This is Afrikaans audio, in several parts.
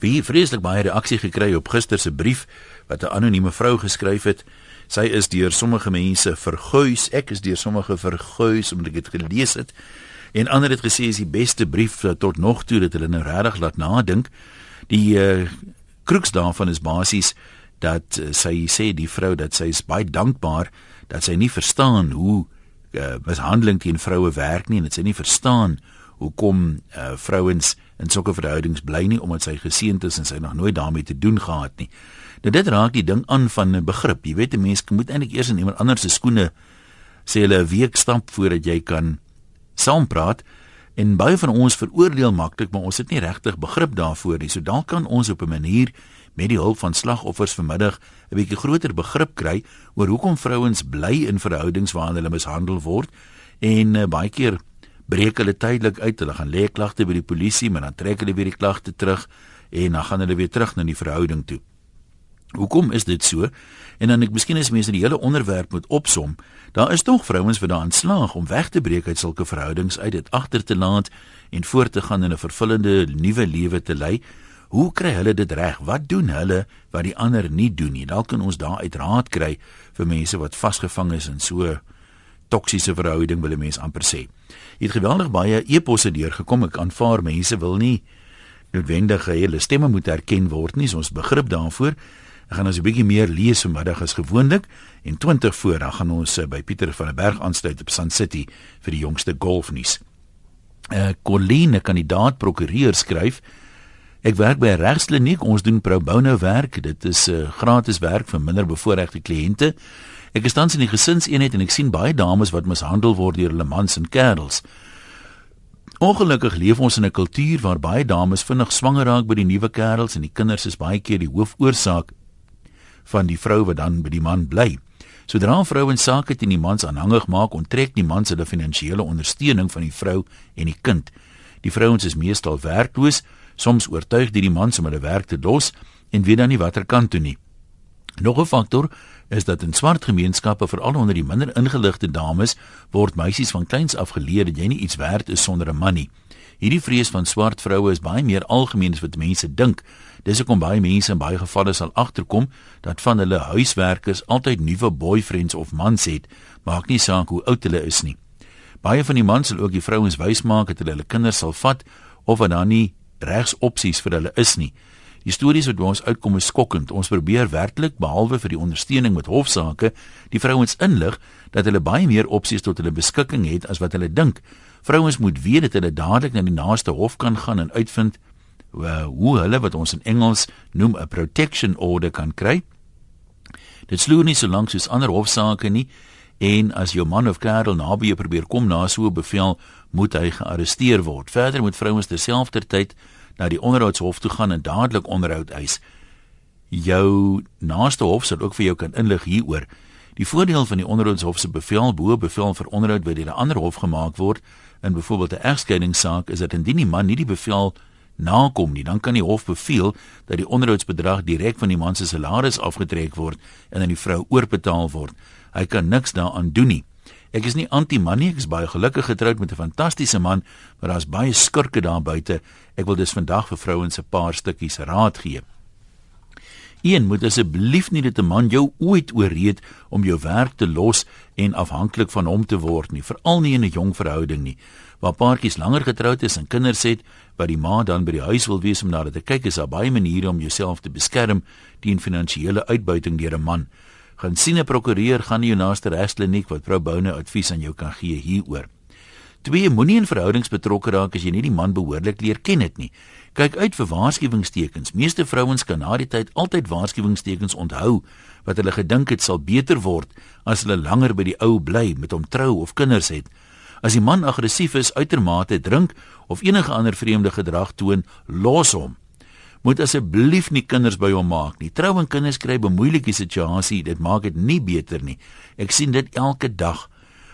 Wie vreeslik baie reaksie gekry op gister se brief wat 'n anonieme vrou geskryf het. Sy is deur sommige mense verguis. Ek is deur sommige verguis omdat ek dit gelees het. En ander het gesê is die beste brief tot nog toe dat hulle nou regtig laat nadink. Die uh, kruks daarvan is basies dat uh, sy sê die vrou dat sy is baie dankbaar dat sy nie verstaan hoe uh, mishandeling teen vroue werk nie en dat sy nie verstaan hoekom uh, vrouens in sulke verhoudings bly nie omdat sy geseënd is en sy nog nooit daarmee te doen gehad nie. Nou dit raak die ding aan van 'n begrip. Jy weet 'n mens moet eintlik eers in iemand anders se skoene sê hulle 'n week stap voordat jy kan saampraat. En baie van ons veroordeel maklik, maar ons het nie regtig begrip daarvoor nie. So dalk kan ons op 'n manier met die hulp van slagoffers vanmiddag 'n bietjie groter begrip kry oor hoekom vrouens bly in verhoudings waarin hulle mishandel word en uh, baie keer breek hulle tydelik uit. Hulle gaan lê klagte by die polisie, maar dan trek hulle weer die klagte terug en dan gaan hulle weer terug na die verhouding toe. Hoekom is dit so? En dan ek miskien as mense die hele onderwerp moet opsom, daar is tog vrouens wat daarin slaag om weg te breek uit sulke verhoudings uit dit agter te laat en voort te gaan in 'n vervullende nuwe lewe te lei. Hoe kry hulle dit reg? Wat doen hulle wat die ander nie doen nie? Dalk kan ons daar uit raad kry vir mense wat vasgevang is in so toksiese verhouding wil 'n mens amper sê. Jy het geweldig baie e-posse deurgekom. Ek aanvaar mense wil nie noodwendig hulle stemme moet erken word nie. Ons begrip daarvoor. Ek gaan ons 'n bietjie meer lees vanmiddag as gewoonlik en 20 voor dan gaan ons eh, by Pieter van der Berg aansluit op Sun City vir die jongste golfnuus. Uh, Colleen, kandidaat prokureur skryf Ek werk by 'n regskliniek. Ons doen pro bono werk. Dit is 'n uh, eh, gratis werk vir minder bevoorregte kliënte. Ek is tans in die gesinseenheid en ek sien baie dames wat mishandel word deur hulle mans en kerels. Ongelukkig leef ons in 'n kultuur waar baie dames vinnig swanger raak by die nuwe kerels en die kinders is baie keer die hoofoorsaak van die vrou wat dan by die man bly. Sodra vrouens sake teen die mans aanhangig maak, onttrek die mans hulle finansiële ondersteuning van die vrou en die kind. Die vrouens is meestal werkloos, soms oortuig deur die mans om hulle werk te los en weet dan nie watter kant toe nie. Nog 'n faktor is dat in swart gemeenskappe veral onder die minder ingeligte dames word meisies van kleins af geleer dat jy nie iets werd is sonder 'n man nie. Hierdie vrees van swart vroue is baie meer algemeen as wat mense dink. Dis hoekom baie mense in baie gevalle sal agterkom dat van hulle huiswerkers altyd nuwe boyfriends of mans het, maak nie saak hoe oud hulle is nie. Baie van die mans sal ook die vrouens wys maak dat hulle hulle kinders sal vat of dat daar nie regsopsies vir hulle is nie. Die stories wat by ons uitkom is skokkend. Ons probeer werklik behalwe vir die ondersteuning met hofsaake, die vrouens inlig dat hulle baie meer opsies tot hulle beskikking het as wat hulle dink. Vrouens moet weet dat hulle dadelik na die naaste hof kan gaan en uitvind uh, hoe hulle wat ons in Engels noem 'n protection order kan kry. Dit sloer nie so lank soos ander hofsaake nie en as jou man of kerel naby jou probeer kom na so 'n bevel, moet hy gearresteer word. Verder moet vrouens terselfdertyd na die onderhoudshof toe gaan en dadelik onderhoud eis. Jou naaste hof sal ook vir jou kan inlig hieroor. Die voordeel van die onderhoudshof se bevel bo bevel vir onderhoud by 'n ander hof gemaak word in byvoorbeeld 'n egskeidingssaak is dat indien die man nie die bevel nakom nie, dan kan die hof beveel dat die onderhoudsbedrag direk van die man se salaris afgetrek word en aan die vrou oorbetaal word. Hy kan niks daaraan doen nie. Ek is nie anti-man nie, ek is baie gelukkig getroud met 'n fantastiese man, maar daar's baie skurke daar buite. Ek wil dus vandag vir vrouens 'n paar stukkies raad gee. Een moet asseblief nie dit 'n man jou ooit ooreed om jou werk te los en afhanklik van hom te word nie, veral nie in 'n jong verhouding nie. Waar paartjies langer getroud is en kinders het, wat die ma dan by die huis wil wees om na dit te kyk, is daar baie maniere om jouself te beskerm teen finansiële uitbuiting deur 'n man gaan sien 'n prokureur gaan jou naaste regskliniek wat vrou Boune advies aan jou kan gee hieroor. Twee moenie in verhoudings betrokke raak as jy nie die man behoorlik leer ken het nie. Kyk uit vir waarskuwingstekens. Meeste vrouens kan na die tyd altyd waarskuwingstekens onthou wat hulle gedink het sal beter word as hulle langer by die ou bly met hom trou of kinders het. As die man aggressief is, uitermate drink of enige ander vreemde gedrag toon, los hom moet asseblief nie kinders by hom maak nie. Trou en kinders kry 'n moeilike situasie, dit maak dit nie beter nie. Ek sien dit elke dag.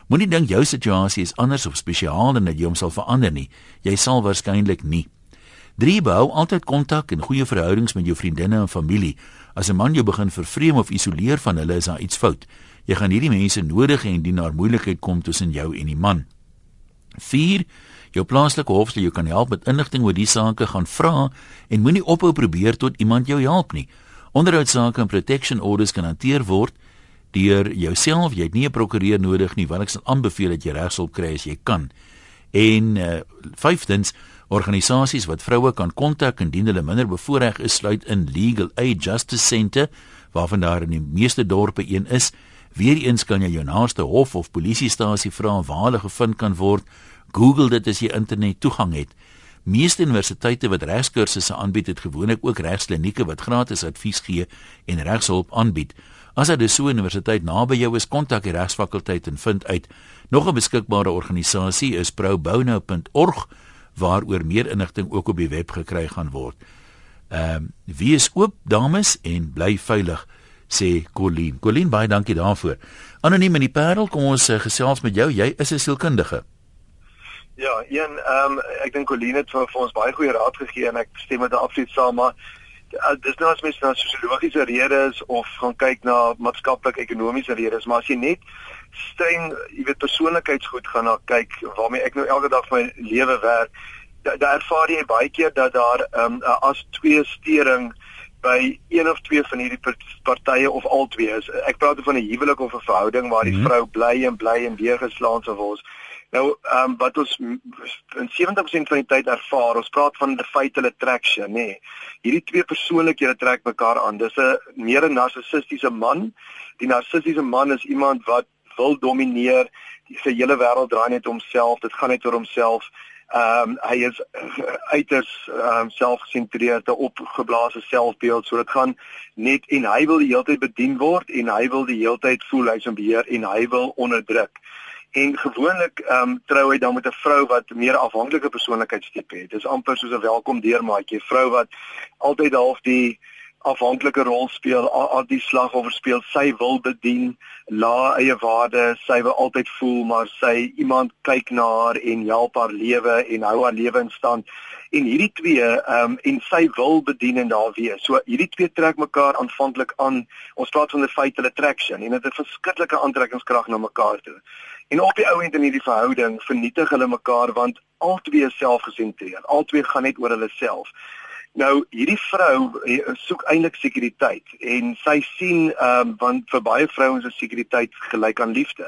Moenie dink jou situasie is anders of spesiaal en dat jy hom sal verander nie. Jy sal waarskynlik nie. 3 Bou altyd kontak en goeie verhoudings met jou vriendinne en familie. As 'n man jou begin vervreem of isoleer van hulle, is daar iets fout. Jy gaan hierdie mense nodig hê indien daar moeilikheid kom tussen jou en die man. 4 Jou plaaslike hof sal jou kan help met inligting oor die saake gaan vra en moenie ophou probeer tot iemand jou help nie. Onderhoudsake en protection orders kan hanteer word deur jouself. Jy het nie 'n prokureur nodig nie, want ek sal aanbeveel dat jy regshulp kry as jy kan. En uh, vyftens, organisasies wat vroue kan kontak indien hulle minder bevoordeel is, sluit in Legal Aid Justice Centre, waarvan daar in die meeste dorpe een is. Weereens kan jy jou naaste hof of polisiestasie vra waar hulle gevind kan word. Google dit as jy internet toegang het. Meeste universiteite wat regskursusse aanbied, het gewoonlik ook regsklinieke wat gratis advies gee en regshulp aanbied. As dit so 'n universiteit naby jou is, kontak die regsfakulteit en vind uit. Nog 'n beskikbare organisasie is probono.org waaroor meer inligting ook op die web gekry gaan word. Ehm um, wie is oop dames en bly veilig sê Colleen. Colleen baie dankie daarvoor. Anoniem in die Parel, kom ons uh, gesels met jou. Jy is 'n sielkundige. Ja, een ehm um, ek dink Colleen het vir, vir ons baie goeie raad gegee en ek stem met haar absoluut saam, maar uh, dis nou as mens na sosiologiese redes of gaan kyk na maatskaplik-ekonomiese redes, maar as jy net streng, jy weet persoonlikheidsgoed gaan na kyk waarmee ek nou elke dag my lewe werk, daar ervaar jy baie keer dat daar ehm um, as twee stering by een of twee van hierdie partye of al twee is. Ek praat van 'n huwelik of 'n verhouding waar die mm -hmm. vrou bly en bly en weer geslaan sou word. Nou, ehm um, wat ons in 70% van die tyd ervaar, ons praat van the fatal attraction, nê. Nee. Hierdie twee persoonlikhede trek mekaar aan. Dis 'n meer 'n narcissistiese man. Die narcissistiese man is iemand wat wil domineer. Sy hele wêreld draai net om homself. Dit gaan net oor homself. Ehm um, hy is uiters ehm um, selfgesentreerde, opgeblaase selfbeeld. So dit gaan net en hy wil die hele tyd bedien word en hy wil die hele tyd voel hy's in beheer en hy wil onderdruk. En gewoonlik ehm um, trou hy dan met 'n vrou wat meer afhanklike persoonlikheidstipe het. Dis amper soos 'n welkom deurmaatjie, vrou wat altyd half die afhanklike rol speel, al die slagoffer speel, sy wil bedien, la eie waarde, sy wil altyd voel maar sy iemand kyk na haar en help haar lewe en hou haar lewe in stand. En hierdie twee ehm um, en sy wil bedien en daar wees. So hierdie twee trek mekaar aanvanklik aan. Ons praat van 'n fatal attraction en dit het 'n verskriklike aantrekkingskrag na mekaar toe. En op die ou end in hierdie verhouding vernietig hulle mekaar want albei is selfgesentreerd. Albei gaan net oor hulle self. Nou hierdie vrou eh, soek eintlik sekuriteit en sy sien ehm um, want vir baie vrouens is sekuriteit gelyk aan liefde.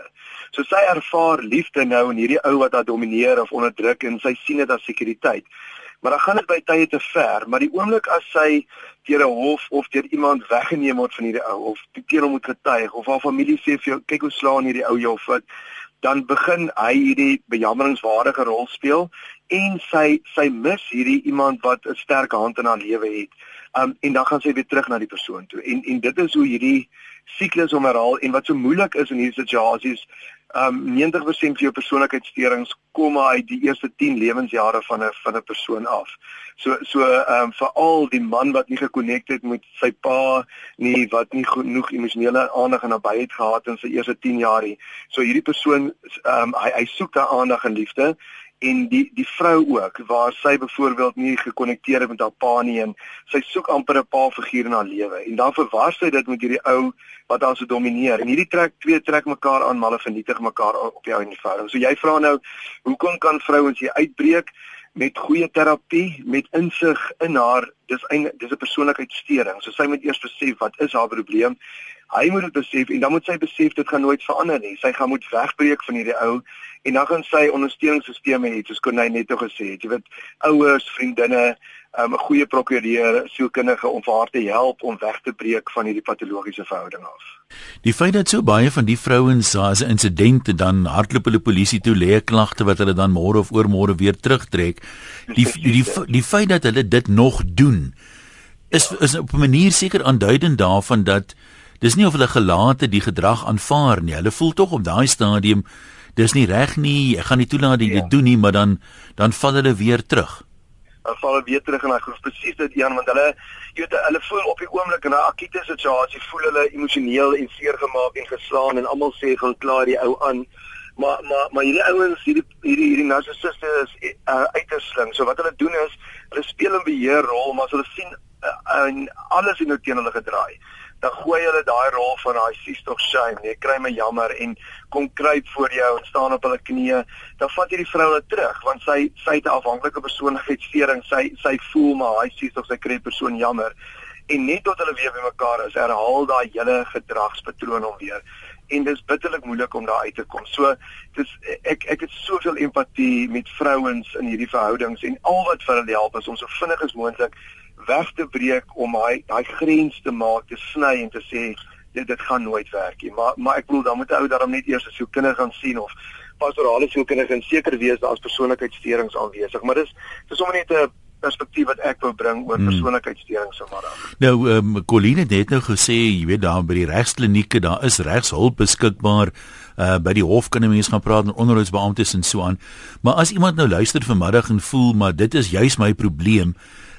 So sy ervaar liefde nou in hierdie ou wat haar domineer of onderdruk en sy sien dit as sekuriteit. Maar dan gaan dit by tye te ver, maar die oomblik as sy deur 'n hof of deur iemand weggeneem word van hierdie ou of teen hom moet getuig of haar familie sê vir jou kyk hoe slaan hierdie ou jou of wat dan begin hy hierdie bejammeringswaardige rol speel en sy sy mis hierdie iemand wat 'n sterk hand in haar lewe het. Um en dan gaan sy weer terug na die persoon toe. En en dit is hoe hierdie siklus om herhaal en wat so moeilik is in hierdie situasies. Um 90% van jou persoonlikheidssteurings kom uit die eerste 10 lewensjare van 'n van 'n persoon af. So so um veral die man wat nie gekonnekte het met sy pa nie, wat nie genoeg emosionele aandag en nabyheid gehad in sy eerste 10 jaar nie. So hierdie persoon um hy hy soek daai aandag en liefde en die die vrou ook waar sy byvoorbeeld nie gekonnekteer het met haar pa nie en sy soek amper 'n pa figuur in haar lewe en dan verwar sy dit met hierdie ou wat haar so domineer. En hierdie trek twee trek mekaar aan maar hulle vernietig mekaar op jou in die verhouding. So jy vra nou hoekom kan vrouens hier uitbreek met goeie terapie met insig in haar dis eintlik dis 'n persoonlikheidssteuring. So sy moet eers besef wat is haar probleem hy moet dit besef en dan moet sy besef dit gaan nooit verander nie. Sy gaan moet wegbreek van hierdie ou en dan gaan sy ondersteuningssisteme hê soos Konay net nou gesê het. Jy weet ouers, vriendinne, 'n um, goeie prokureur, sielkundige om vir haar te help om weg te breek van hierdie patologiese verhouding af. Die feit dat so baie van die vrouens as 'n insident dan hardloop hulle polisie toe lê klagte wat hulle dan môre of oormôre weer terugtrek. Die die die, die feit dat hulle dit nog doen is is op 'n manier seker aanduidend daarvan dat dis nie of hulle gelate die gedrag aanvaar nie. Hulle voel tog op daai stadium dis nie reg nie. Ek gaan nie toelaat dit ja. doen nie, maar dan dan val hulle weer terug. Dan val hulle weer terug en ek glo presies dit een want hulle jy weet hulle voel op die oomblik in 'n akute situasie voel hulle emosioneel en seer gemaak en geslaan en almal sê gaan klaar die ou aan. Maar maar maar hierdie ouens hierdie hierdie hierdie narcissiste is uh, uiters slim. So wat hulle doen is hulle speel 'n beheerrol, maar as hulle sien uh, en alles in hulle teen hulle gedraai dan gooi hulle daai rol van daai sies tog shame, nee, kry my jammer en kom kruip voor jou en staan op hulle knieë, dan vat hierdie vrou dit terug want sy sy 'n afhanklike persoonlikheidssteuring. Sy sy voel maar hy sies tog sy kry persoon jammer en net tot hulle weer bymekaar is, herhaal daai hele gedragspatroon om weer en dit is bitterlik moeilik om daar uit te kom. So dis ek ek het soveel empatie met vrouens in hierdie verhoudings en al wat vir hulle help is om so vinnig as moontlik weg te breek om daai daai grens te maak, te sny en te sê dit dit gaan nooit werk nie. Maar maar ek bedoel dan moet ou daarom net eers as jou kinders gaan sien of pastorale sielkundige en seker wees daar's persoonlikheidssteurings aanwesig. Maar dis dis om net 'n perspektief wat ek wou bring oor hmm. persoonlikheidssteurings vanmiddag. Nou, ehm um, Coline het net nou gesê, jy weet daar by die regsklinieke, daar is regshulp beskikbaar. Uh by die hof kan 'n mens gaan praat met onderhoudsbeamptes en so aan. Maar as iemand nou luister vanmiddag en voel maar dit is juis my probleem,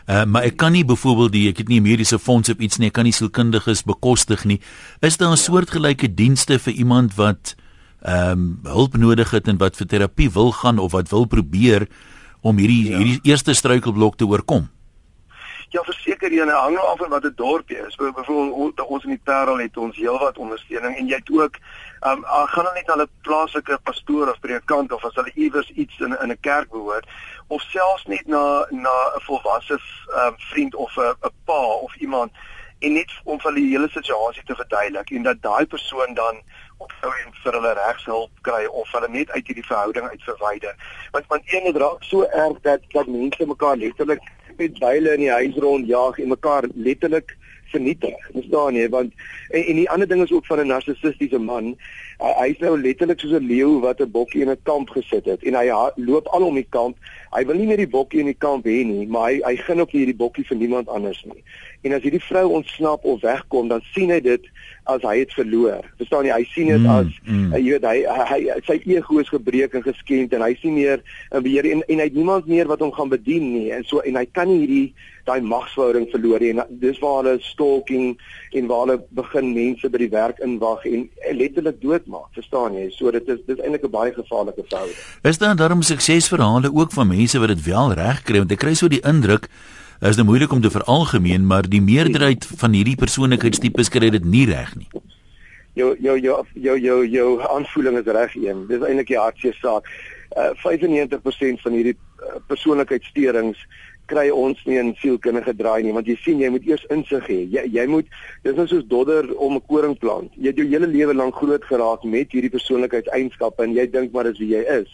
Uh, maar ek kan nie byvoorbeeld die ek het nie mediese fonds op iets nie, ek kan nie sielkundiges bekostig nie. Is daar 'n soortgelyke dienste vir iemand wat ehm um, hulp nodig het en wat vir terapie wil gaan of wat wil probeer om hierdie ja. hierdie eerste struikelblok te oorkom? Ja, verseker jy, hang nou af van wat 'n dorpie is. Byvoorbeeld ons in die Parel het ons heelwat ondersteuning en jy het ook ehm um, gaan hulle net 'n plaaslike pastoor of predikant of as hulle iewers iets in in 'n kerk behoort of selfs net na na 'n volwasse ehm um, vriend of 'n 'n pa of iemand en net om vir die hele situasie te verduidelik en dat daai persoon dan of sou en vir hulle regshulp kry of hulle net uit hierdie verhouding uit verwyder. Want want een het raak so erg dat dat mense mekaar letterlik met byle in die huis rondjaag en mekaar letterlik vernietig. Verstaan jy? Want en, en die ander ding is ook van 'n narcissistiese man. Hy, hy is nou letterlik soos 'n leeu wat 'n bokkie in 'n kamp gesit het en hy ha, loop al om die kamp. Hy wil nie meer die bokkie in die kamp hê nie, maar hy hy gun ook nie hierdie bokkie vir niemand anders nie. En as hierdie vrou ontsnap of wegkom, dan sien hy dit as hy het verloor. Verstaan jy? Hy sien dit mm, as mm. jy weet hy, hy hy sy ego is gebreek en geskend en hy sien meer in beheer en en hy het niemand meer wat hom gaan bedien nie en so en hy kan nie hierdie daai magsverhouding verloor nie. En dis waar hulle stalking en waar hulle begin mense by die werk inwag en letterlik doodmaak. Verstaan jy? So dit is dis eintlik 'n baie gevaarlike verhouding. Is daar daarom suksesverhale ook van mense wat dit wel reg kry want ek kry so die indruk is dit moeilik om te veralgemeen, maar die meerderheid van hierdie persoonlikheidstipes kry dit nie reg nie. Jou jou jou jou jou jou aanvoeling is reg een. Dis eintlik die hartseer saak. Uh, 95% van hierdie uh, persoonlikheidssteurings kry ons nie in sielkundige draai nie want jy sien jy moet eers insig hê. Jy jy moet dis nou soos dodder om 'n koringplant. Jy het jou hele lewe lank groot geraak met hierdie persoonlikheidseienskappe en jy dink maar dis wie jy is.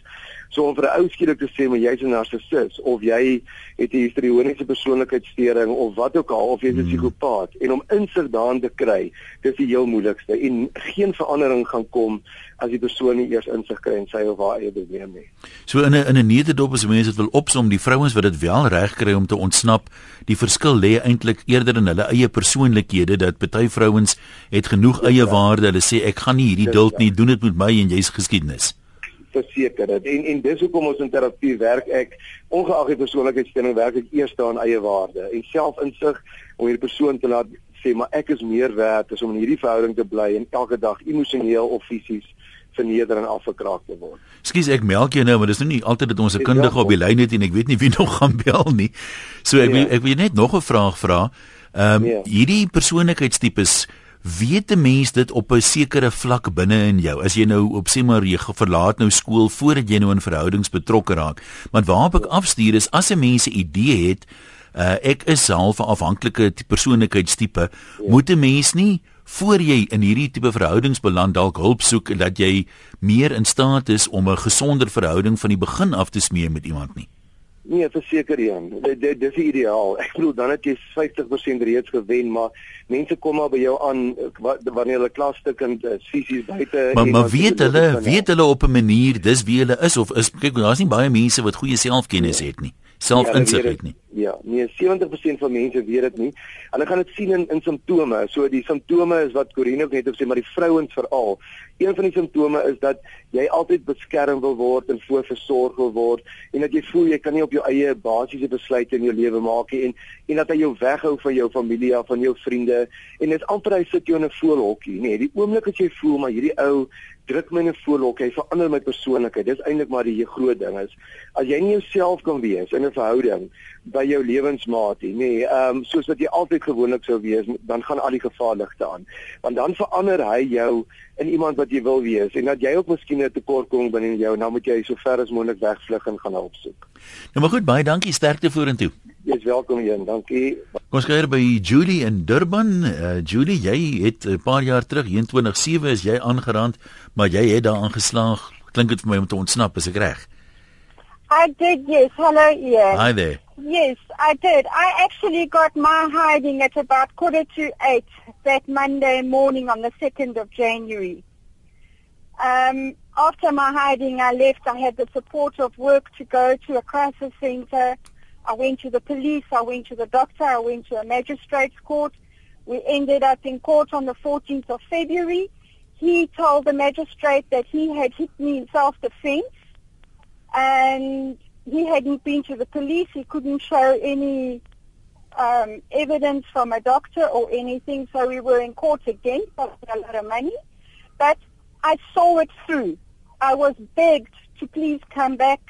So om vir 'n ou skielik te sê maar jy's 'n narcissus of jy het 'n histrioniese persoonlikheidssteuring of wat ook al of jy's 'n hmm. psigopaat en om insig daarin te kry, dis die heel moeilikste en geen verandering gaan kom as die persoon nie eers insig kry in sy of haar eie probleem nie. So in 'n in 'n nederdop as mense dit wil opsom, die vrouens wat dit wel reg kry om te ontsnap, die verskil lê eintlik eerder in hulle eie persoonlikhede dat party vrouens het genoeg eie ja. waarde, hulle sê ek gaan nie hierdie duld nie, doen dit met my en jy's geskiedenis verseker dit. En en dis hoekom ons in terapie werk ek ongeag die persoonlikheidsstelling werk ek eers aan eie waarde en selfinsig om hierdie persoon te laat sê maar ek is meer werd as om in hierdie verhouding te bly en elke dag emosioneel of fisies verneder en afgekraak te word. Skus ek melk jou nou, maar dis nou nie altyd dat ons 'n kundige op die lyn het en ek weet nie wie nog gaan bel nie. So ek nee. ek wil net nog 'n vraag vra. Ehm um, nee. hierdie persoonlikheidstipes weet 'n mens dit op 'n sekere vlak binne in jou? As jy nou op sê maar jy verlaat nou skool voordat jy nou in verhoudings betrokke raak. Want waarop ek afstuur is as 'n mens 'n idee het uh, ek is self 'n afhanklike persoonlikheidstipe ja. moet 'n mens nie voor jy in hierdie tipe verhoudings beland dalk hulp soek dat jy meer in staat is om 'n gesonder verhouding van die begin af te smee met iemand nie Nee, verseker een. Dit dit dis ideaal. Ek bedoel dan het jy 50% reeds gewen, maar mense kom maar by jou aan wanneer hulle klasstuk en fisies uh, buite Maar maar weet hulle, weet hulle op 'n manier dis wie hulle is of is kyk daar's nie baie mense wat goeie selfkennis nee. het nie. Selfinsig ja, het nie. Ja, nee, 70% van mense weet dit nie. Hulle gaan dit sien in in simptome. So die simptome is wat Corine ook net op sê, maar die vrouens veral. Een van die simptome is dat jy altyd beskerm wil word en voorversorg wil word en dat jy voel jy kan nie op jou eie basiese besluite in jou lewe maak nie en en dat hy jou weghou van jou familie af, van jou vriende en dit amper hy sit jou in 'n voelhokkie, nê. Nee, die oomblik as jy voel maar hierdie ou druk my in 'n voorhok, hy verander my persoonlikheid. Dis eintlik maar die groot ding is as jy nie jouself kan wees in 'n verhouding by jou lewensmaat nie, nee, ehm um, soos wat jy altyd gewoonlik sou wees, dan gaan al die gevaarligte aan. Want dan verander hy jou in iemand wat jy wil wees en dat jy ook miskien 'n tekortkoming binne jou en dan moet jy so ver as moontlik wegvlug en gaan help soek. Nou maar goed, baie dankie, sterkte vorentoe. Jy's welkom hier, dankie. Kom ons kyk by Julie in Durban. Uh, Julie, jy het 'n paar jaar terug, 217 is jy aangerand, maar jy het daaraan geslaag. Klink dit vir my om te ontsnap, is ek reg? I did, yes. Hello, Ian. Hi there. Yes, I did. I actually got my hiding at about quarter to eight that Monday morning on the 2nd of January. Um, after my hiding, I left. I had the support of work to go to a crisis center. I went to the police. I went to the doctor. I went to a magistrate's court. We ended up in court on the 14th of February. He told the magistrate that he had hit me in self-defense and he hadn't been to the police. He couldn't show any um, evidence from a doctor or anything, so we were in court again, costing a lot of money. But I saw it through. I was begged to please come back.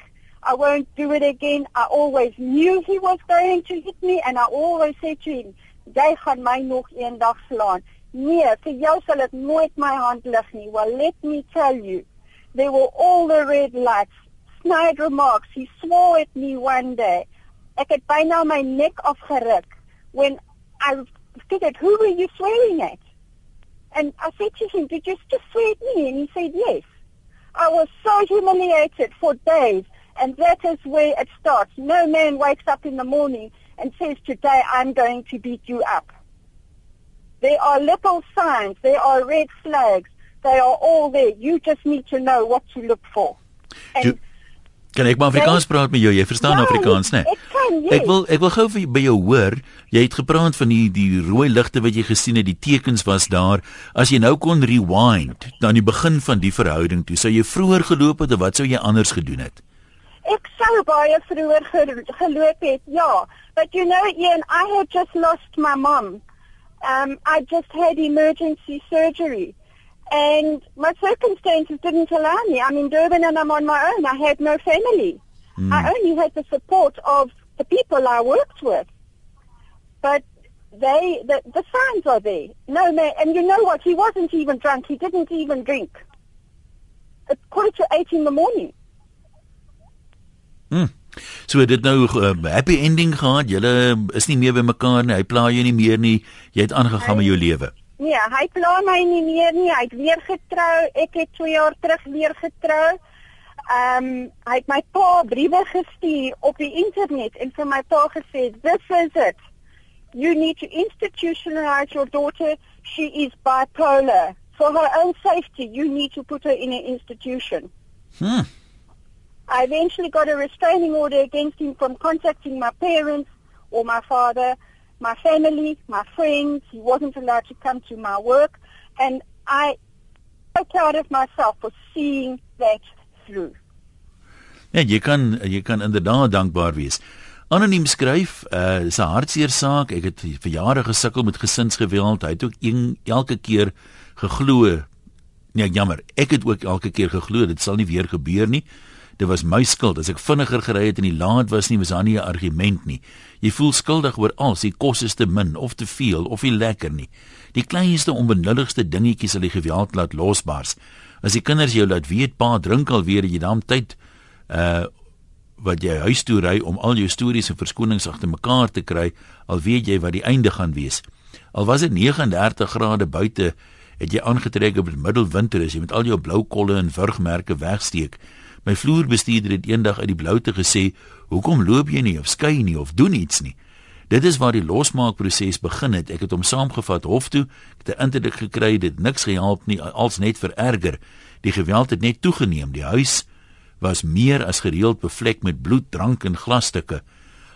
I won't do it again. I always knew he was going to hit me, and I always said to him, jy gaan my nog eendag slaan. Nee, vir jou sal ek nooit my hand lig nie. Well, let me tell you, there were all the red lights snide remarks. He swore at me one day. I Ek het byna my neck nek afgeruk when I figured who were you swearing at? And I said to him, did you just swear at me? And he said, yes. I was so humiliated for days. And that is where it starts. No man wakes up in the morning and says, today I'm going to beat you up. There are little signs. There are red flags. They are all there. You just need to know what to look for. And Kan ek maar Afrikaans praat met jou? Jy verstaan ja, Afrikaans, né? Ek kan. Yes. Ek wil ek wil gou vir by jou hoor. Jy het gepraat van die die rooi ligte wat jy gesien het, die tekens was daar. As jy nou kon rewind na die begin van die verhouding toe, sou jy vroeër geloop het of wat sou jy anders gedoen het? Ek sou baie vroeër geloop het. Ja, but you know Ian, I had just lost my mom. Um I just had emergency surgery. And my circumstances didn't allow me. I'm in Durban and I'm on my own. I had no family. Mm. I only had the support of the people I worked with. But they, the, the signs are there. No man, and you know what? He wasn't even drunk. He didn't even drink. It's quarter to eight in the morning. Hmm. So dit nou 'n uh, happy ending gehad. Julle is nie meer by mekaar nie. Hy pla jou nie meer nie. Jy het aangegaan met jou lewe. Nee, hy pla my nie meer nie. Hy het weer getrou. Ek het 2 jaar terug weer getrou. Ehm um, hy het my pa briewe gestuur op die internet en vir my pa gesê, "This is it. You need to institutionalize your daughter. She is bipolar. For her own safety, you need to put her in an institution." Hmm. I eventually got a restraining order against him from contacting my parents or my father my family, my friends. He wasn't allowed to come to my work. And I so proud of myself for seeing that through. Ja, jy kan jy kan inderdaad dankbaar wees. Anoniem skryf, uh dis 'n hartseer saak. Ek het vir jare gesukkel met gesinsgeweld. Hy het ook een, elke keer geglo. Nee, jammer. Ek het ook elke keer geglo dit sal nie weer gebeur nie dit was my skuld. As ek vinniger gery het en die laad was nie was daar nie 'n argument nie. Jy voel skuldig oor alles die kos is te min of te veel of nie lekker nie. Die kleinste onbenulligste dingetjies sal die geweld laat losbars. As die kinders jou laat weet pa drink alweer jy dan tyd uh wat jy huis toe ry om al jou stories en verskonings agter mekaar te kry al weet jy wat die einde gaan wees. Al was dit 39 grade buite het jy aangetrek op die middelwinter as jy met al jou blou kolle en wurgmerke wegsteek My vloerbestuurder het eendag uit die bloute gesê, "Hoekom loop jy nie of skei nie of doen iets nie?" Dit is waar die losmaakproses begin het. Ek het hom saamgevat hof toe, ek het 'n indruk gekry dit niks gehelp nie, als net vererger. Die geweld het net toegeneem. Die huis was meer as gereeld bevlek met bloed, drank en glasstukke.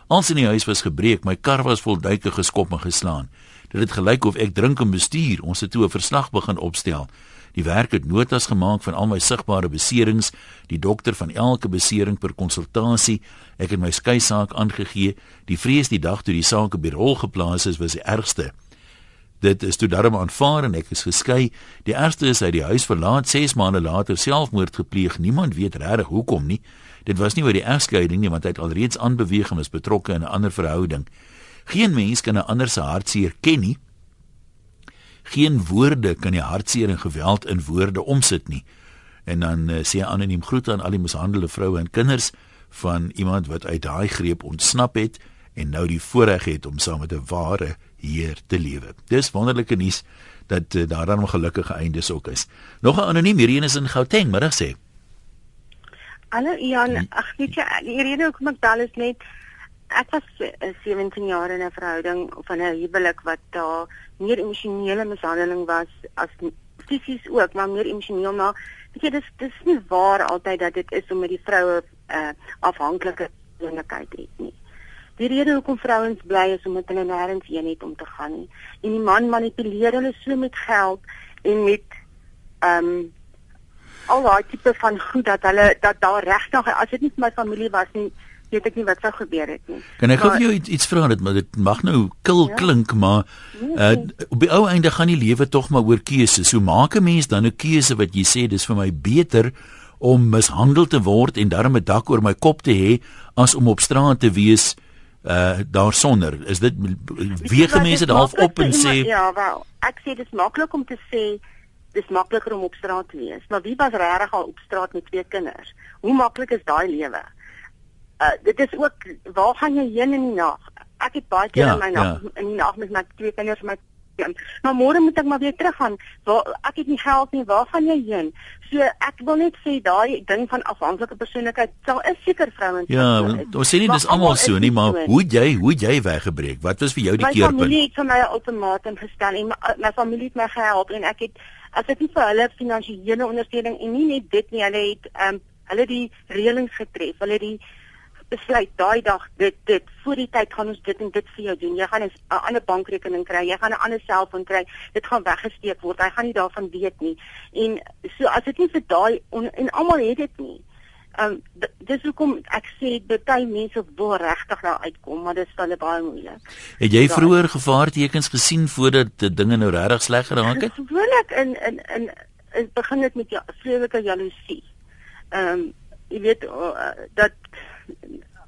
Alles in die huis was gebreek, my kar was vol duike geskop en geslaan. Dit het gelyk of ek drink en bestuur. Ons het toe 'n verslag begin opstel. Die werk het notas gemaak van al my sigbare beserings, die dokter van elke besering per konsultasie. Ek het my skei saak aangegee. Die vrees die dag toe die saak op die rol geplaas is was die ergste. Dit is toe darm aanvaar en ek is geskei. Die ergste is hy die huis verlaat 6 maande later selfmoord gepleeg. Niemand weet regtig hoekom nie. Dit was nie oor die egskeiding nie, want hy het alreeds aanbeweeg en is betrokke in 'n ander verhouding. Geen mens kan 'n ander se hartseer ken nie. Geen woorde kan die hartseer en geweld in woorde omsit nie. En dan uh, sê hy anoniem groet aan al die mishandelde vroue en kinders van iemand wat uit daai greep ontsnap het en nou die voorreg het om saam met 'n ware Heer te lewe. Dis wonderlike nuus dat uh, daar dan 'n gelukkige einde ook is. Nog 'n anoniem hierdie is in Gauteng, middag sê. Hallo Ian, ag weet jy, die rede hoekom ek bel is net ek was 17 jaar in 'n verhouding van 'n huwelik wat daar meer emosionele mishandeling was as fisies ook, maar meer emosioneel maar weet jy dis dis nie waar altyd dat dit is omdat die vroue uh, afhanklike persoonlikheid het nie. Die rede hoekom vrouens bly is omdat hulle nêrens heen het om te gaan nie. En die man manipuleer hulle so met geld en met ehm um, al daai tipe van goed dat hulle dat daar regtig as dit nie vir my familie was nie weet ek nie wat sou gebeur het nie. Kan ek gou vir jou iets, iets vra dit maar dit mag nou kil ja? klink maar uh, op die ou einde gaan die lewe tog maar oor keuses. So maak 'n mens dan 'n keuse wat jy sê dis vir my beter om mishandel te word en darm 'n dak oor my kop te hê as om op straat te wees uh daarsonder. Is dit wege mense dit half op en sê Ja, wel, ek sê dis maklik om te sê dis makliker om op straat te wees, maar wie was regtig al op straat met twee kinders? Hoe maklik is daai lewe? Uh dit is ook waar gaan jy heen in die nag? Ek het baie keer ja, in my nag ja. in die nag met my twee kinders my Maar môre moet ek maar weer terug gaan. Waar ek het nie geld nie, waar gaan jy heen? So ek wil net sê daai ding van afhanklike persoonlikheid, sal is seker vrouens. Ja, ons sê nie dis almal so nie, maar hoe jy, hoe jy weggebreek? Wat was vir jou die my keerpunt? My familie het vir my 'n ultimatum gestel en my, my familie het my gehelp en ek het as ek nie vir hulle finansiële ondersteuning en nie net dit nie, hulle het ehm um, hulle die reëlings getref. Hulle het die besluit daai dag dit dit voor die tyd gaan ons dit en dit vir jou doen. Jy gaan 'n ander bankrekening kry, jy gaan 'n ander selfoon kry. Dit gaan weggesteek word. Hy gaan nie daarvan weet nie. En so as dit nie vir daai en almal het dit nie. Ehm um, dis hoekom ek sê baie mense wil regtig daar uitkom, maar dit is hulle baie moeilik. Het jy vroeër gevaartekens gesien voordat die dinge nou regtig sleg geraak het? Gewoonlik in in in dit begin dit met ja, vreeslike jaloesie. Ehm um, jy weet uh, dat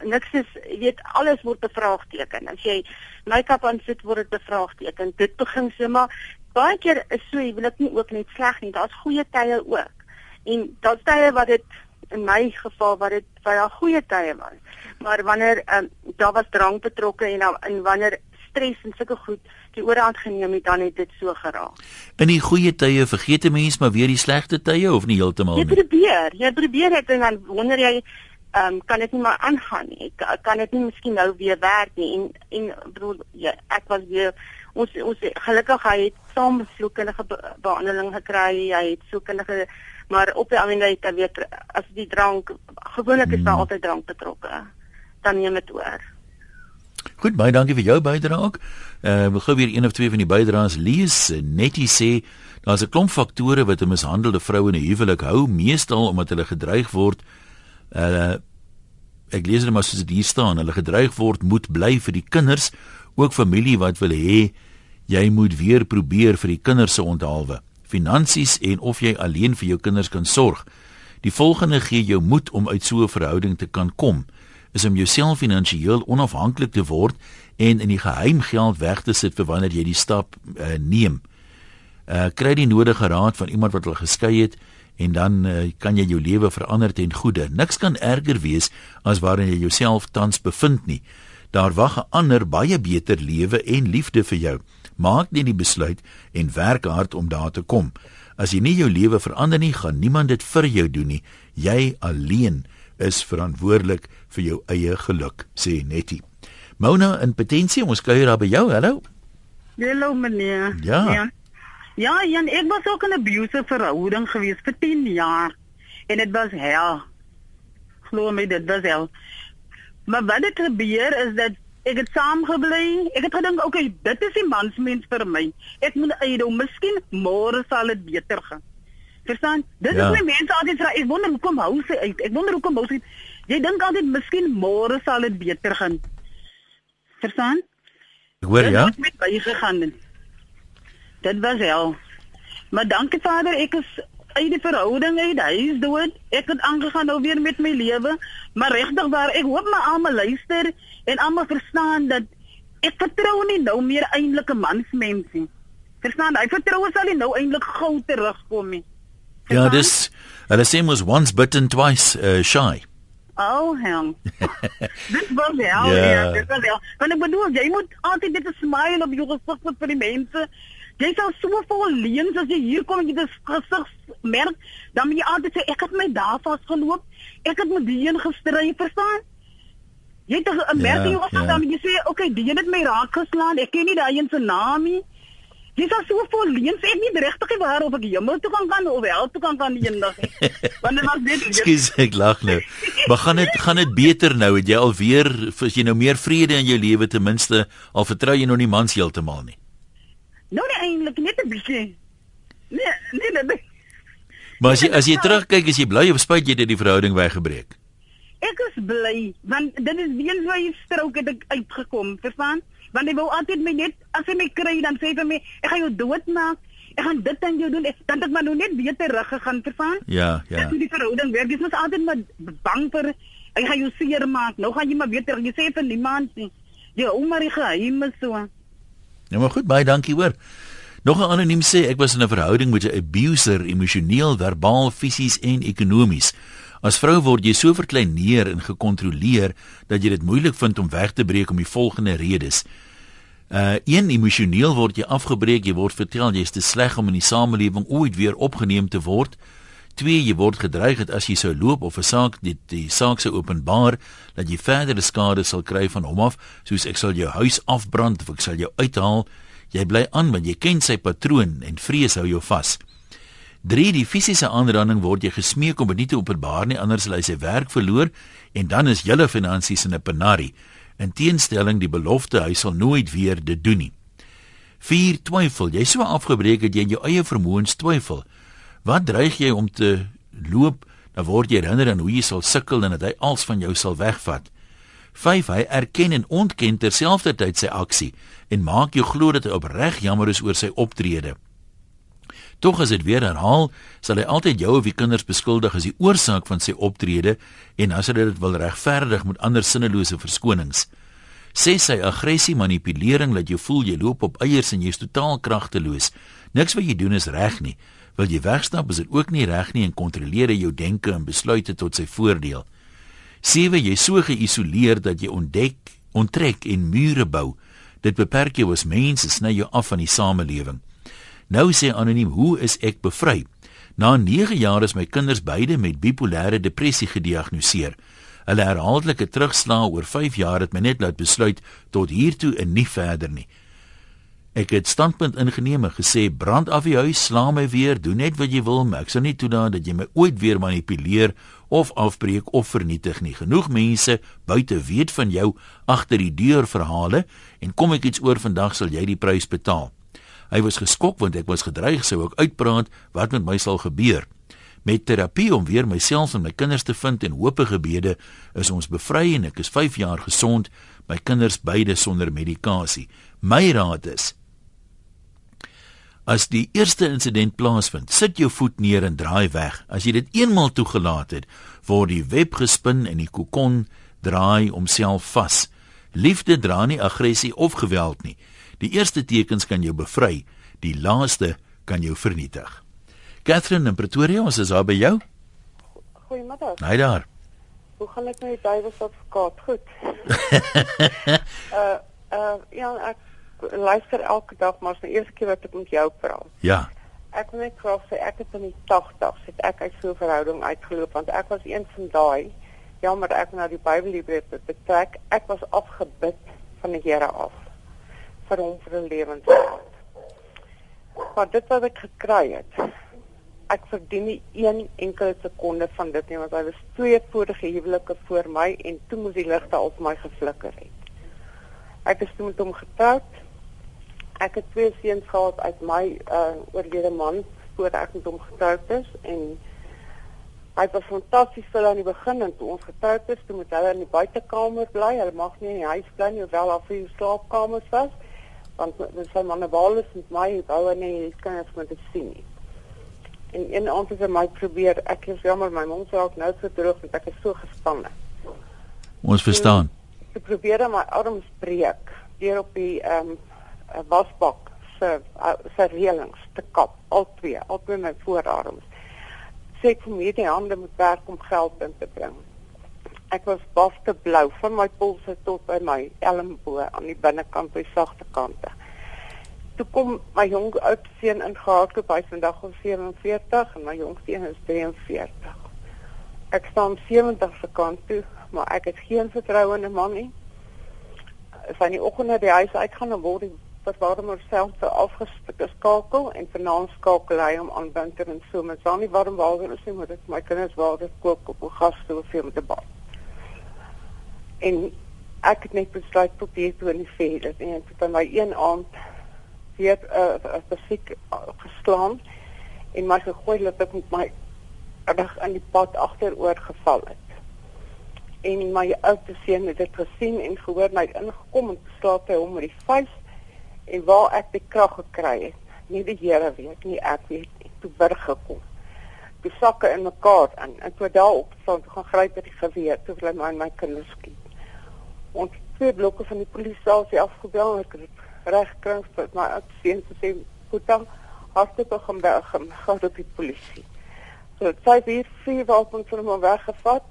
niks is jy weet alles word bevraagteken. As jy make-up aan sit word dit bevraagteken. Dit begin so maar baie keer is so jy wil dit nie ook net sleg nie. Daar's goeie tye ook. En daar's tye wat dit in my geval wat dit baie goeie tye was. Maar wanneer um, daar was drank betrokke en en wanneer stres en sulke goed die oorhand geneem het dan het dit so geraak. In die goeie tye vergeet 'n mens maar weer die slegte tye of nie heeltemal nie. Jy probeer, jy probeer dit en dan wonder jy ehm um, kan dit nie maar aangaan nie. Kan dit nie miskien nou weer werk nie en en bedoel ja, ek was weer ons ons gelukkig hy het saam sielkundige be behandeling gekry. Hy het sielkundige maar op die hy het weer as die drank gewoonlik is daar hmm. altyd drank betrokke. Dan neem dit oor. Goed, baie dankie vir jou bydrae ook. Uh wil gou weer een of twee van die bydraes lees. Netjie sê daar's 'n klomp faktore wat 'n mishandelde vrou in 'n huwelik hou, meestal omdat hulle gedreig word uh ek lees net maar soos dit hier staan, hulle gedreig word moet bly vir die kinders, ook familie wat wil hê jy moet weer probeer vir die kinders se onthaalwe. Finansies en of jy alleen vir jou kinders kan sorg. Die volgende gee jou moed om uit so 'n verhouding te kan kom is om jouself finansiëel onafhanklik te word en in die geheim geld weg te sit vir wanneer jy die stap uh, neem. Uh kry die nodige raad van iemand wat al geskei het en dan uh, kan jy jou lewe verander ten goeie. Niks kan erger wees as waarin jy jouself tans bevind nie. Daar wag 'n ander baie beter lewe en liefde vir jou. Maak net die besluit en werk hard om daar te kom. As jy nie jou lewe verander nie, gaan niemand dit vir jou doen nie. Jy alleen is verantwoordelik vir jou eie geluk, sê Nettie. Mona in Potensie, ons kuier daar by jou. Hallo. Hallo meneer. Ja. ja. Ja, Jan, ek was ook in 'n abusive verhouding gewees vir 10 jaar en dit was hel. Glo my, dit was hel. Maar wat het gebeur is dat ek het saamgebly. Ek het gedink, okay, dit is die mansmens vir my. Ek moet uitdou, miskien môre sal dit beter gaan. Verstaan? Dis ja. is my mense altyd vra, ek wonder hoekom hou sy uit. Ek wonder hoekom hou sy. Jy dink altyd miskien môre sal dit beter gaan. Verstaan? Ek hoor ja. Ek het baie gegaan. Dit was hel. Maar dankie Vader, ek is uit die verhouding uit. Hy is dood. Ek het aangegaan nou weer met my lewe. Maar regtig waar, ek hoop my almal luister en almal verstaan dat ek vertrou nie nou meer eintlik 'n mansmens nie. Verstaan? Hy vertrou sal nie nou eintlik gou terugkom nie. Ja, dis hulle sê mos once bitten twice uh, shy. Oh, hell. dit was ja, Ja. ja, dit was ja. Want ek bedoel, jy moet altyd dit 'n smile op jou gesig vir die mense. Jy sal so vol leens as jy hier kom en jy dit gesig merk, dan moet jy altyd sê ek het my daar vasgeloop. Ek het met die een gestry, verstaan? Jy het 'n merk in jou gesig ja. dan moet jy sê, "Oké, okay, die een het my raak geslaan. Ek ken nie daai een se naam nie." Jy sal so vol leens ek nie regtig waar of ek hemel toe kan gaan of hel toe kan gaan eendag nie. Want dit was net leens. Ekskuus, ek lag nou. Maar gaan dit gaan dit beter nou? Het jy alweer as jy nou meer vrede in jou lewe ten minste al vertrou jy nou nie mans heeltemal nie. Nou nee eintlik net 'n bietjie. Nee, nee, nee, nee. Maar as jy as jy terugkyk, is jy bly of spyt jy dit die verhouding weggebreek? Ek is bly want dit is weer so 'n strook het ek uitgekom, verstaan? Want hy wou altyd my net as hy my kry dan sê hy vir my, ek gaan jou doodmaak. Ek gaan dit aan jou doen. Ek dan het ek maar nou net weer terug gegaan, verstaan? Ja, ja. Dis hoe die verhouding werk. Jy is altyd maar bang vir hy gaan jou seer maak. Nou gaan jy maar weer terug. Jy sê vir niemand nie. Jy hou maar die geheime so. Nou maar goed, baie dankie hoor. Nog 'n anoniem sê ek was in 'n verhouding met 'n abuser, emosioneel, verbaal, fisies en ekonomies. As vrou word jy so verkleineer en gekontroleer dat jy dit moeilik vind om weg te breek om die volgende redes. Uh een emosioneel word jy afgebreek, jy word vertel jy is te sleg om in die samelewing ooit weer opgeneem te word. 2 jy word gedreig dat as jy sou loop of 'n saak die, die saak sou openbaar dat jy verdere skade sal kry van hom af, soos ek sal jou huis afbrand of ek sal jou uithaal. Jy bly aan want jy ken sy patroon en vrees hou jou vas. 3 die fisiese aanranding word jy gesmeek om dit nie te openbaar nie anders sal hy sy werk verloor en dan is julle finansies in 'n penarie. In teenstelling die belofte hy sal nooit weer dit doen nie. 4 twyfel jy so afgebreek dat jy in jou eie vermoëns twyfel. Wat dreig jy om te loop? Dan word jy herinner aan hoe jy sal sukkel en dat hy als van jou sal wegvat. 5 hy erken en ontken terselfdertyd sy aksie en maak jou glo dat hy opreg jammer is oor sy optrede. Tog as dit weer herhaal, sal hy altyd jou of die kinders beskuldig as die oorsaak van sy optrede en as hy dit wil regverdig met ander sinnelose verskonings. Sê sy aggressie, manipulering laat jou voel jy loop op eiers en jy is totaal kragteloos. Niks wat jy doen is reg nie. Wil jy wegstap, is dit ook nie reg nie en kontroleer hy jou denke en besluite tot sy voordeel. 7 jy so geïsoleer dat jy ontdek, onttrek en mure bou. Dit beperk jou as mens en sny jou af van die samelewing. Nou sê anoniem, hoe is ek bevry? Na 9 jaar is my kinders beide met bipolêre depressie gediagnoseer. Hulle herhaaldelike terugslae oor 5 jaar het my net laat besluit tot hiertoe en nie verder nie. Ek het standpunt ingeneem en gesê brand af die huis, sla my weer, doen net wat jy wil, maar ek sal nie toelaat dat jy my ooit weer manipuleer of afbreek of vernietig nie. Genoeg mense buite weet van jou agter die deur verhale en kom ek iets oor vandag sal jy die prys betaal. Hy was geskok want ek was gedreig sou ek uitpraat wat met my sal gebeur. Met terapie om weer myself en my kinders te vind en hope gebede is ons bevry en ek is 5 jaar gesond, my kinders beide sonder medikasie. My raad is As die eerste insident plaasvind, sit jou voet neer en draai weg. As jy dit eenmal toegelaat het, word die web gespin en die kokon draai homself vas. Liefde dra nie aggressie of geweld nie. Die eerste tekens kan jou bevry, die laaste kan jou vernietig. Catherine in Pretoria, ons is daar by jou. Goeiemiddag. Hy daar. Hoe gaan dit met die duiwels advokaat? Goed. uh uh ja, ek luister elke dag, maar dit is die eerste keer wat ek met jou praat. Ja. Ek wil net graag sê ek het in die 80s het ek uit so 'n verhouding uitgeloop want ek was een van daai jammer ek nou die Bybel hier betrek. Ek was afgebid van die Here af vir hom vir 'n lewensraad. Maar dit wat ek gekry het, ek verdien nie een enkele sekonde van dit nie want hy was twee vorige huwelike voor my en toe moes die ligte op my geflikker het. Ek is toe met hom getroud. Ek het twee seuns gehad uit my uh oorlede man voordat ek met hom getroud is en hy was fantasties vir aan die begin en toe ons getroud is, toe moet hulle in die buitekamer bly. Hulle mag nie in die huis bly nie, hoewel daar vir slaapkamers was. Want dis sy manne waal is met my hou en nie kan ek met dit sien nie. En een aand het hy my probeer, ek is jammer my mond raak nou so droog want ek is so gespanne. Ons verstaan. Ek probeer my arms breek deur op die ehm um, wasbak se se reëlings te kap, al twee, al twee my voorarms. Sê ek vir my die hande moet werk om geld in te bring. Ek was baste blou van my polse tot by my elmboog aan die binnekant by sagte kante. Toe kom my jong oud seun in gehardloop, hy vandag al 47 en my jong seun is 43. Ek staan 70 se kant toe, maar ek het geen vertroue in 'n man nie. As hy in die oggend na die huis uitgaan, dan word die verwarmer self afgeskakel en vanaand skakel hy hom aan winter en so met dan nie warm water is nie, moet ek my kinders water kook op 'n gasstoof vir met 'n bad. En ek het net besluit tot hier toe in die veld en ek het my een aand weer 'n uh, uh, fisiek uh, geslaan en my gegooi dat ek met my reg in die pad agteroor geval het. En my ouste seun het dit gesien en gehoor my ingekom en slaap hy hom met die vuis en waar ek die krag gekry het. Nie die Here weet nie, ek weet nie. Toe burg gekom. Die sakke in mekaar en toe daarop staan toe gaan gryp met die geweer toe hulle my en my kinders skiet. Ons twee blokke van die polisie afgebel en ek het reg kry vir my aksie te sê goed dan hartstikke gaan berg gaan op die polisie. So dit sê hier vier wapens van hom weggevat.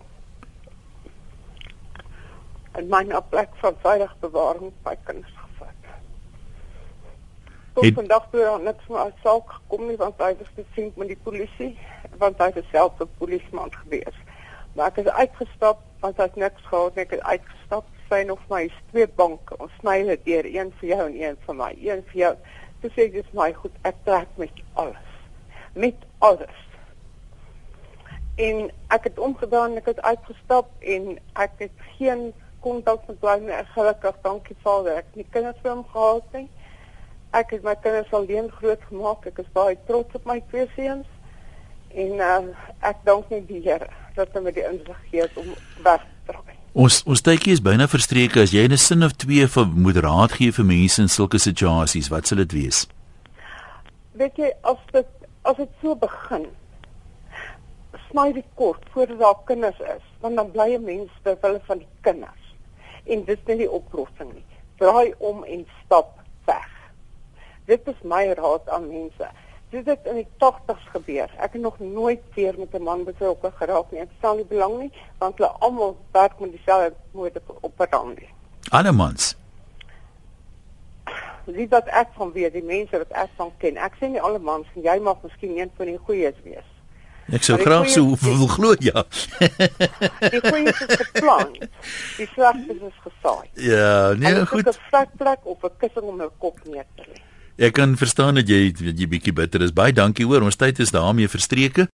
En my plek van veilig bewaring by kinders Tot het... vandag toe daar niks van uit saak gekom nie want hy was gesien met die polisie want hy was self 'n polisieman gewees. Maar ek het uitgestap want hy het niks gehad nie. Ek het uitgestap sy nog my twee banke. Ons sny dit deur, een vir jou en een vir my. Een vir jou. Toe sê dis my goed. Ek trek met alles. Met alles. En ek het omgedaan, ek het uitgestap en ek het geen kontak met hom nie. Gelukkig, dankie Vader. Ek het nie kinders vir hom gehad nie. Ek het my kinders alleen groot gemaak. Ek is baie trots op my twee seuns. En uh, ek dank net die Here dat hy my die insig gee om weg te draai. Ons ons tydjie is byna verstreke. As jy 'n sin of twee vir moet raad gee vir mense in sulke situasies, wat sal dit wees? Weet jy as dit as dit so begin sny dit kort voordat daar kinders is, want dan bly 'n mens ter wille van die kinders. En dis nie die oplossing nie. Draai om en stap weg. Dit is my raad aan mense. Dit het in die 80's gebeur. Ek het nog nooit weer met 'n man betrokke geraak nie. Ek stel nie belang nie want hulle almal werk met dieselfde mode op verandering. Alle mans. Dis dat ek van weet die mense wat ek van ken. Ek sê nie alle mans en jy mag miskien een van die goeies wees. Ek sou graag so wil glo ja. die goeies is geplant. Die slegtes is gesaai. Ja, nee, goed. Ek het 'n plek op 'n kussing om my kop neer te lê. Ek kan verstaan dat jy jy bietjie bitter is. Baie dankie hoor. Ons tyd is daarmee verstreke.